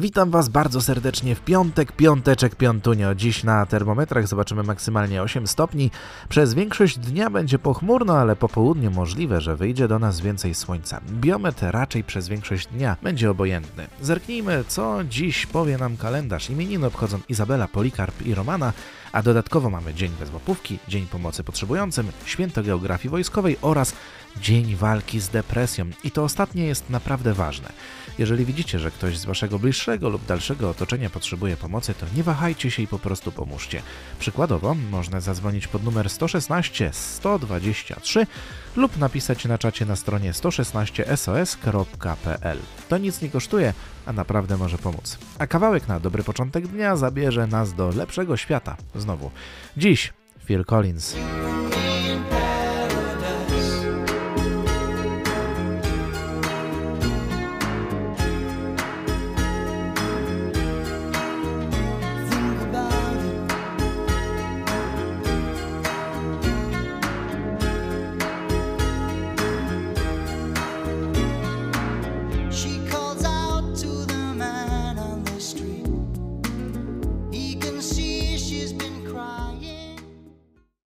Witam Was bardzo serdecznie w piątek, piąteczek, piątunio. Dziś na termometrach zobaczymy maksymalnie 8 stopni. Przez większość dnia będzie pochmurno, ale po południu możliwe, że wyjdzie do nas więcej słońca. Biometr raczej przez większość dnia będzie obojętny. Zerknijmy, co dziś powie nam kalendarz. Imieniny obchodzą Izabela, Polikarp i Romana, a dodatkowo mamy Dzień bez łapówki, Dzień Pomocy Potrzebującym, Święto Geografii Wojskowej oraz Dzień Walki z Depresją. I to ostatnie jest naprawdę ważne. Jeżeli widzicie, że ktoś z waszego bliższego lub dalszego otoczenia potrzebuje pomocy, to nie wahajcie się i po prostu pomóżcie. Przykładowo można zadzwonić pod numer 116 123 lub napisać na czacie na stronie 116sos.pl. To nic nie kosztuje, a naprawdę może pomóc. A kawałek na dobry początek dnia zabierze nas do lepszego świata. Znowu. Dziś Phil Collins.